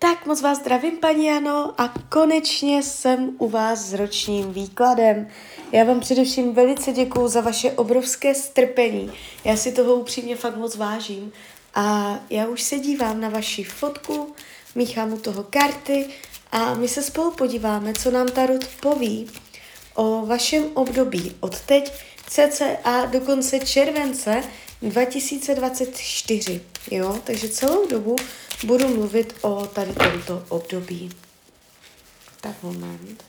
Tak moc vás zdravím, paní Jano, a konečně jsem u vás s ročním výkladem. Já vám především velice děkuju za vaše obrovské strpení. Já si toho upřímně fakt moc vážím. A já už se dívám na vaši fotku, míchám u toho karty a my se spolu podíváme, co nám Tarot poví o vašem období od teď cca do konce července 2024. Jo? Takže celou dobu budu mluvit o tady tomto období. Tak moment.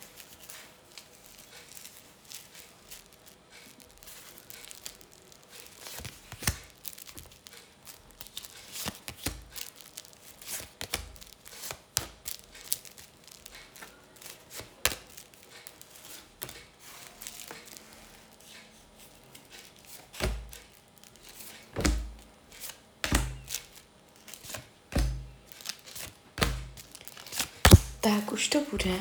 Tak už to bude.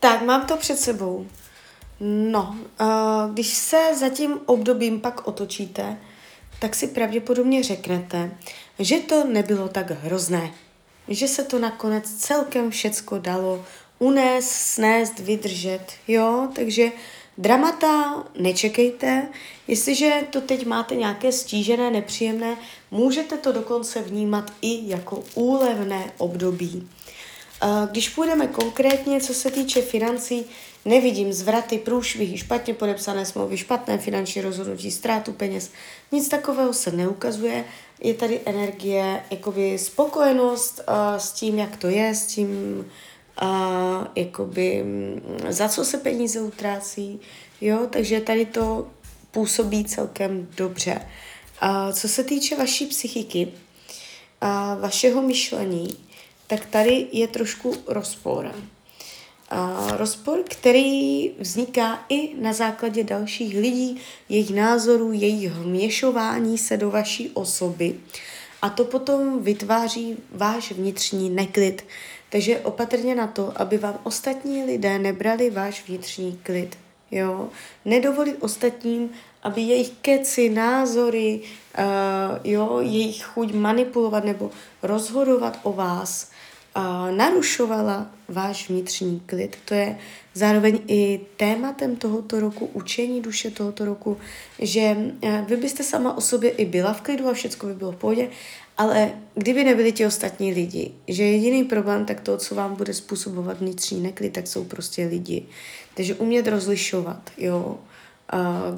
Tak, mám to před sebou. No, uh, když se za tím obdobím pak otočíte, tak si pravděpodobně řeknete, že to nebylo tak hrozné. Že se to nakonec celkem všecko dalo unést, snést, vydržet, jo, takže dramata nečekejte, jestliže to teď máte nějaké stížené, nepříjemné, můžete to dokonce vnímat i jako úlevné období. Když půjdeme konkrétně, co se týče financí, nevidím zvraty, průšvihy, špatně podepsané smlouvy, špatné finanční rozhodnutí, ztrátu peněz. Nic takového se neukazuje. Je tady energie, jakoby spokojenost s tím, jak to je, s tím, a jakoby mm, za co se peníze utrácí, jo, takže tady to působí celkem dobře. A co se týče vaší psychiky a vašeho myšlení, tak tady je trošku rozpor. A rozpor, který vzniká i na základě dalších lidí, jejich názorů, jejich vměšování se do vaší osoby. A to potom vytváří váš vnitřní neklid, takže opatrně na to, aby vám ostatní lidé nebrali váš vnitřní klid. Jo? Nedovolit ostatním, aby jejich keci, názory, uh, jo, jejich chuť manipulovat nebo rozhodovat o vás narušovala váš vnitřní klid. To je zároveň i tématem tohoto roku, učení duše tohoto roku, že uh, vy byste sama o sobě i byla v klidu a všechno by bylo v pohodě, ale kdyby nebyli ti ostatní lidi, že jediný problém, tak to, co vám bude způsobovat vnitřní neklid, tak jsou prostě lidi. Takže umět rozlišovat, jo.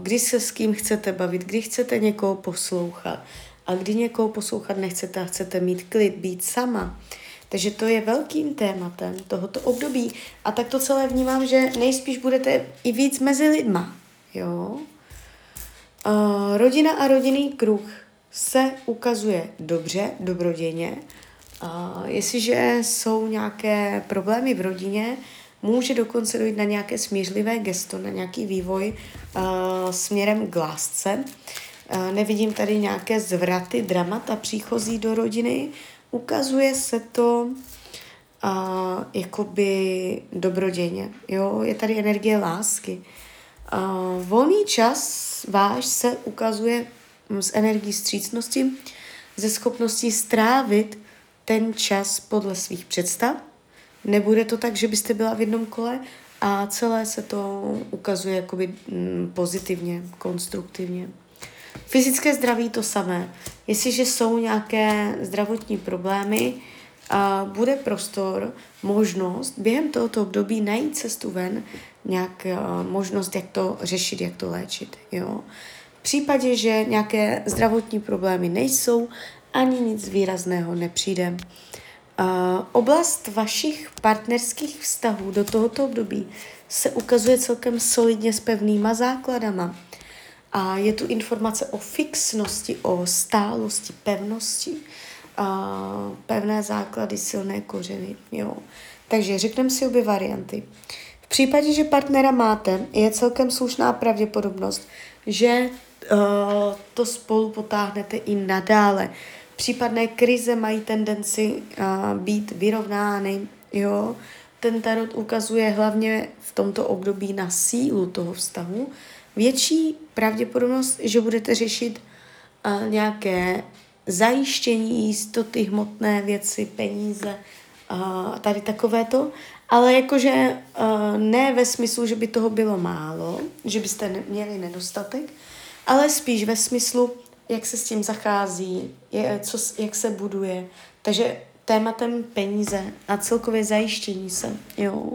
Kdy se s kým chcete bavit, kdy chcete někoho poslouchat a kdy někoho poslouchat nechcete a chcete mít klid, být sama. Takže to je velkým tématem tohoto období. A tak to celé vnímám, že nejspíš budete i víc mezi lidma. Jo? Uh, rodina a rodinný kruh se ukazuje dobře, dobrodějně. A jestliže jsou nějaké problémy v rodině, může dokonce dojít na nějaké smířlivé gesto, na nějaký vývoj uh, směrem k lásce. Uh, nevidím tady nějaké zvraty, dramata příchozí do rodiny. Ukazuje se to uh, jakoby dobrodějně. Jo? Je tady energie lásky. Uh, volný čas váš se ukazuje z energií střícnosti, ze schopností strávit ten čas podle svých představ. Nebude to tak, že byste byla v jednom kole a celé se to ukazuje jakoby mm, pozitivně, konstruktivně. Fyzické zdraví to samé. Jestliže jsou nějaké zdravotní problémy, bude prostor, možnost během tohoto období najít cestu ven, nějak možnost, jak to řešit, jak to léčit. Jo? V případě, že nějaké zdravotní problémy nejsou, ani nic výrazného nepřijde. Oblast vašich partnerských vztahů do tohoto období se ukazuje celkem solidně s pevnýma základama. A je tu informace o fixnosti, o stálosti, pevnosti, uh, pevné základy, silné kořeny. Jo. Takže řekneme si obě varianty. V případě, že partnera máte, je celkem slušná pravděpodobnost, že uh, to spolu potáhnete i nadále. Případné krize mají tendenci uh, být vyrovnány, jo. ten tarot ukazuje hlavně v tomto období na sílu toho vztahu, větší pravděpodobnost, že budete řešit uh, nějaké zajištění, jistoty, hmotné věci, peníze, uh, tady takovéto, ale jakože uh, ne ve smyslu, že by toho bylo málo, že byste měli nedostatek, ale spíš ve smyslu, jak se s tím zachází, co, jak se buduje. Takže tématem peníze a celkově zajištění se, jo.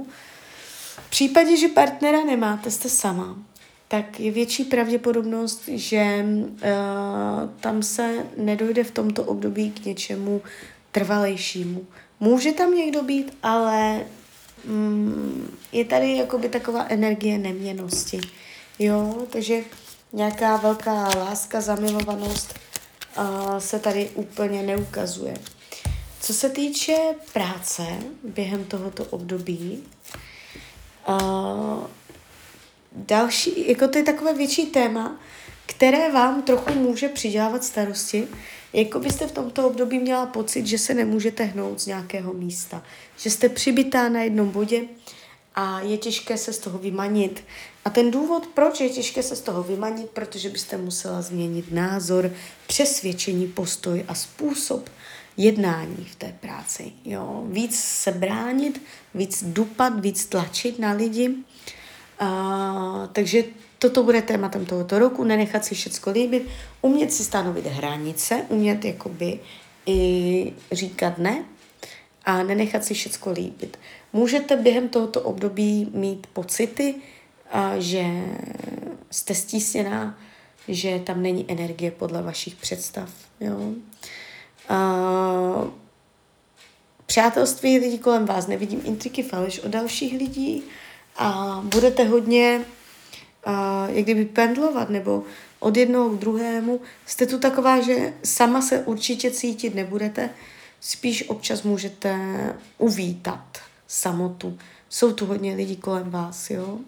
V případě, že partnera nemáte, jste sama, tak je větší pravděpodobnost, že uh, tam se nedojde v tomto období k něčemu trvalejšímu. Může tam někdo být, ale mm, je tady jakoby taková energie neměnosti. Jo, takže nějaká velká láska, zamilovanost uh, se tady úplně neukazuje. Co se týče práce během tohoto období, uh, další, jako to je takové větší téma, které vám trochu může přidělávat starosti, jako byste v tomto období měla pocit, že se nemůžete hnout z nějakého místa, že jste přibytá na jednom bodě a je těžké se z toho vymanit. A ten důvod, proč je těžké se z toho vymanit, protože byste musela změnit názor, přesvědčení, postoj a způsob jednání v té práci. Jo? Víc se bránit, víc dupat, víc tlačit na lidi. A, takže toto bude tématem tohoto roku, nenechat si všechno líbit, umět si stanovit hranice, umět jakoby i říkat ne a nenechat si všechno líbit. Můžete během tohoto období mít pocity, a že jste stísněná, že tam není energie podle vašich představ. Jo? A přátelství lidí kolem vás, nevidím intriky, faleš od dalších lidí a budete hodně a, jak kdyby pendlovat nebo od jednoho k druhému. Jste tu taková, že sama se určitě cítit nebudete, spíš občas můžete uvítat samotu. Jsou tu hodně lidí kolem vás, jo.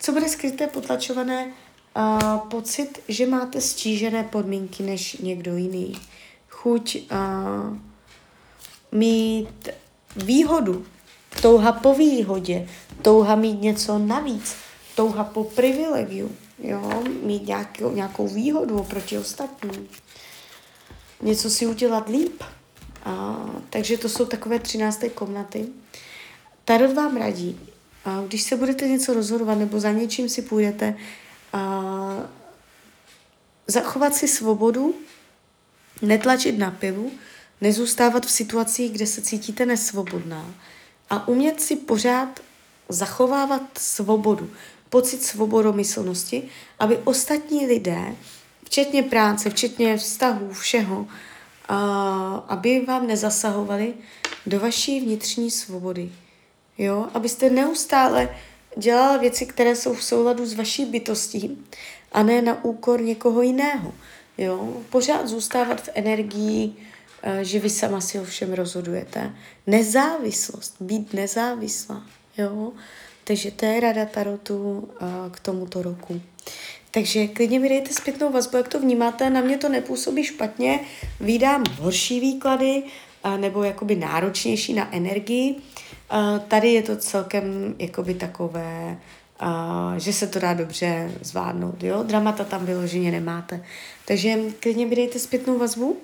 Co bude skryté, potlačované? Uh, pocit, že máte stížené podmínky než někdo jiný. Chuť uh, mít výhodu, touha po výhodě, touha mít něco navíc, touha po privilegiu, jo? mít nějakou, nějakou výhodu oproti ostatním, něco si udělat líp. A, takže to jsou takové třinácté komnaty. Tarot vám radí, a když se budete něco rozhodovat nebo za něčím si půjdete, a zachovat si svobodu, netlačit na pilu, nezůstávat v situacích, kde se cítíte nesvobodná a umět si pořád zachovávat svobodu, pocit svobodomyslnosti, aby ostatní lidé, včetně práce, včetně vztahů, všeho, aby vám nezasahovali do vaší vnitřní svobody. Jo? Abyste neustále dělala věci, které jsou v souladu s vaší bytostí a ne na úkor někoho jiného. Jo? Pořád zůstávat v energii, že vy sama si o všem rozhodujete. Nezávislost, být nezávislá. Jo? Takže to je rada Tarotu eh, k tomuto roku. Takže klidně mi dejte zpětnou vazbu, jak to vnímáte. Na mě to nepůsobí špatně. Vídám horší výklady, nebo jakoby náročnější na energii. Tady je to celkem jakoby takové, že se to dá dobře zvládnout. Jo? Dramata tam vyloženě nemáte. Takže klidně mi dejte zpětnou vazbu,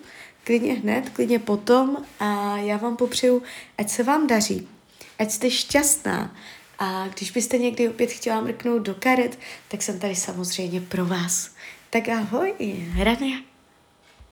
klidně hned, klidně potom a já vám popřeju, ať se vám daří, ať jste šťastná a když byste někdy opět chtěla mrknout do karet, tak jsem tady samozřejmě pro vás. Tak ahoj, Hrania.